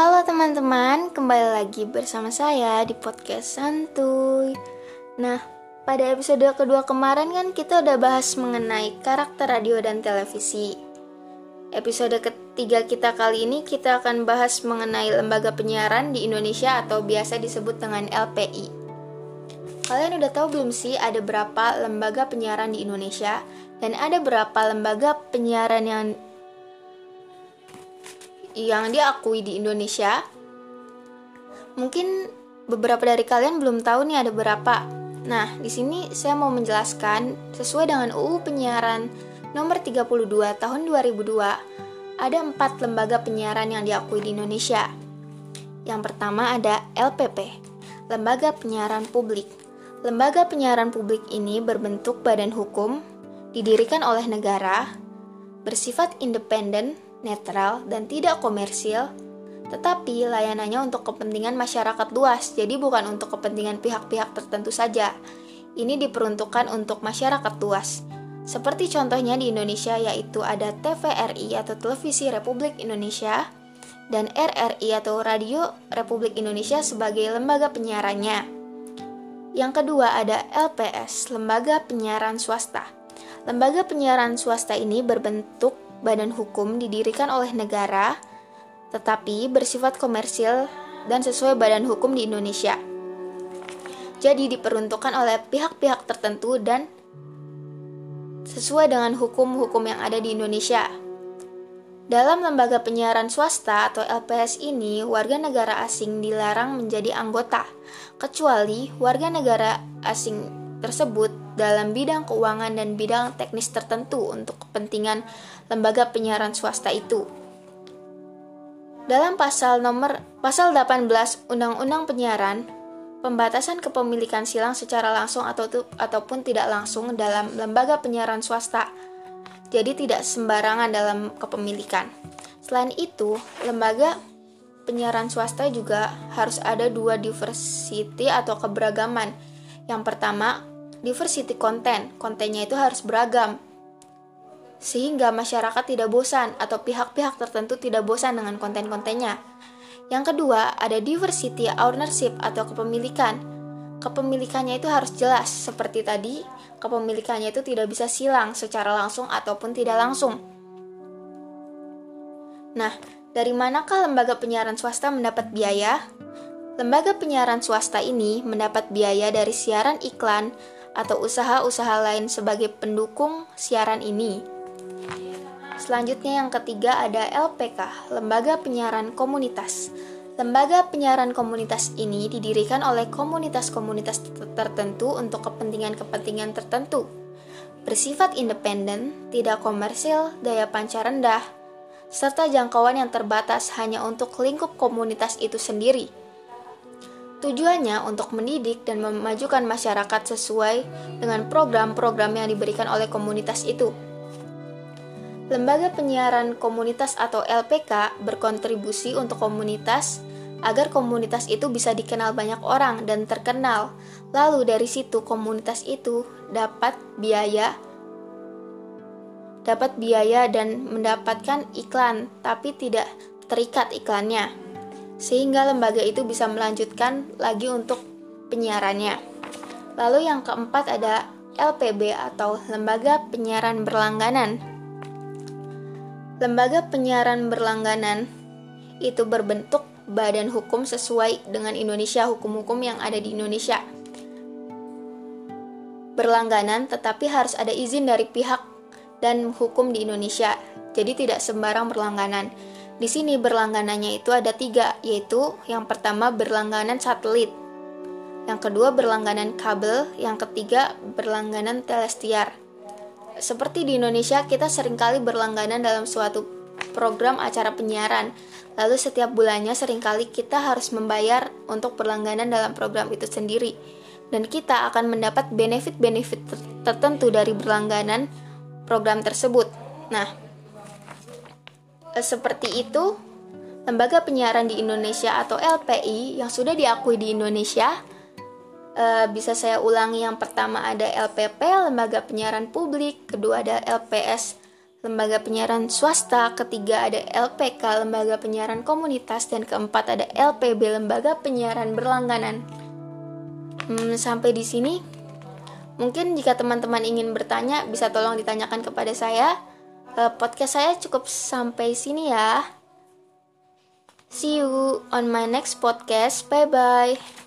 Halo teman-teman, kembali lagi bersama saya di podcast Santuy. Nah, pada episode kedua kemarin kan kita udah bahas mengenai karakter radio dan televisi. Episode ketiga kita kali ini kita akan bahas mengenai lembaga penyiaran di Indonesia atau biasa disebut dengan LPI. Kalian udah tahu belum sih ada berapa lembaga penyiaran di Indonesia dan ada berapa lembaga penyiaran yang yang diakui di Indonesia. Mungkin beberapa dari kalian belum tahu nih ada berapa. Nah, di sini saya mau menjelaskan sesuai dengan UU Penyiaran nomor 32 tahun 2002, ada empat lembaga penyiaran yang diakui di Indonesia. Yang pertama ada LPP, Lembaga Penyiaran Publik. Lembaga penyiaran publik ini berbentuk badan hukum, didirikan oleh negara, bersifat independen, netral, dan tidak komersil, tetapi layanannya untuk kepentingan masyarakat luas, jadi bukan untuk kepentingan pihak-pihak tertentu saja. Ini diperuntukkan untuk masyarakat luas. Seperti contohnya di Indonesia yaitu ada TVRI atau Televisi Republik Indonesia dan RRI atau Radio Republik Indonesia sebagai lembaga penyiarannya. Yang kedua ada LPS, Lembaga Penyiaran Swasta. Lembaga penyiaran swasta ini berbentuk badan hukum didirikan oleh negara, tetapi bersifat komersil dan sesuai badan hukum di Indonesia. Jadi diperuntukkan oleh pihak-pihak tertentu dan sesuai dengan hukum-hukum yang ada di Indonesia. Dalam lembaga penyiaran swasta atau LPS ini, warga negara asing dilarang menjadi anggota, kecuali warga negara asing tersebut dalam bidang keuangan dan bidang teknis tertentu untuk kepentingan lembaga penyiaran swasta itu. Dalam pasal nomor pasal 18 Undang-Undang Penyiaran, pembatasan kepemilikan silang secara langsung atau ataupun tidak langsung dalam lembaga penyiaran swasta. Jadi tidak sembarangan dalam kepemilikan. Selain itu, lembaga penyiaran swasta juga harus ada dua diversity atau keberagaman. Yang pertama, diversity content. Kontennya itu harus beragam. Sehingga masyarakat tidak bosan atau pihak-pihak tertentu tidak bosan dengan konten-kontennya. Yang kedua, ada diversity ownership atau kepemilikan. Kepemilikannya itu harus jelas, seperti tadi, kepemilikannya itu tidak bisa silang secara langsung ataupun tidak langsung. Nah, dari manakah lembaga penyiaran swasta mendapat biaya? Lembaga penyiaran swasta ini mendapat biaya dari siaran iklan, atau usaha-usaha lain sebagai pendukung siaran ini. Selanjutnya yang ketiga ada LPK, Lembaga Penyiaran Komunitas. Lembaga penyiaran komunitas ini didirikan oleh komunitas-komunitas tertentu untuk kepentingan-kepentingan tertentu. Bersifat independen, tidak komersil, daya pancar rendah, serta jangkauan yang terbatas hanya untuk lingkup komunitas itu sendiri. Tujuannya untuk mendidik dan memajukan masyarakat sesuai dengan program-program yang diberikan oleh komunitas itu. Lembaga penyiaran komunitas atau LPK berkontribusi untuk komunitas agar komunitas itu bisa dikenal banyak orang dan terkenal. Lalu dari situ komunitas itu dapat biaya dapat biaya dan mendapatkan iklan tapi tidak terikat iklannya sehingga lembaga itu bisa melanjutkan lagi untuk penyiarannya. Lalu yang keempat ada LPB atau Lembaga Penyiaran Berlangganan. Lembaga penyiaran berlangganan itu berbentuk badan hukum sesuai dengan Indonesia hukum-hukum yang ada di Indonesia. Berlangganan tetapi harus ada izin dari pihak dan hukum di Indonesia. Jadi tidak sembarang berlangganan. Di sini berlangganannya itu ada tiga, yaitu yang pertama berlangganan satelit, yang kedua berlangganan kabel, yang ketiga berlangganan telestiar. Seperti di Indonesia, kita sering kali berlangganan dalam suatu program acara penyiaran. Lalu setiap bulannya sering kali kita harus membayar untuk berlangganan dalam program itu sendiri. Dan kita akan mendapat benefit-benefit tertentu dari berlangganan program tersebut. Nah, seperti itu, lembaga penyiaran di Indonesia atau LPI yang sudah diakui di Indonesia eh, bisa saya ulangi yang pertama ada LPP, Lembaga Penyiaran Publik, kedua ada LPS, lembaga penyiaran swasta, ketiga ada LPK, lembaga penyiaran komunitas, dan keempat ada LPB, lembaga penyiaran berlangganan. Hmm, sampai di sini, mungkin jika teman-teman ingin bertanya, bisa tolong ditanyakan kepada saya. Uh, podcast saya cukup sampai sini ya. See you on my next podcast. Bye bye.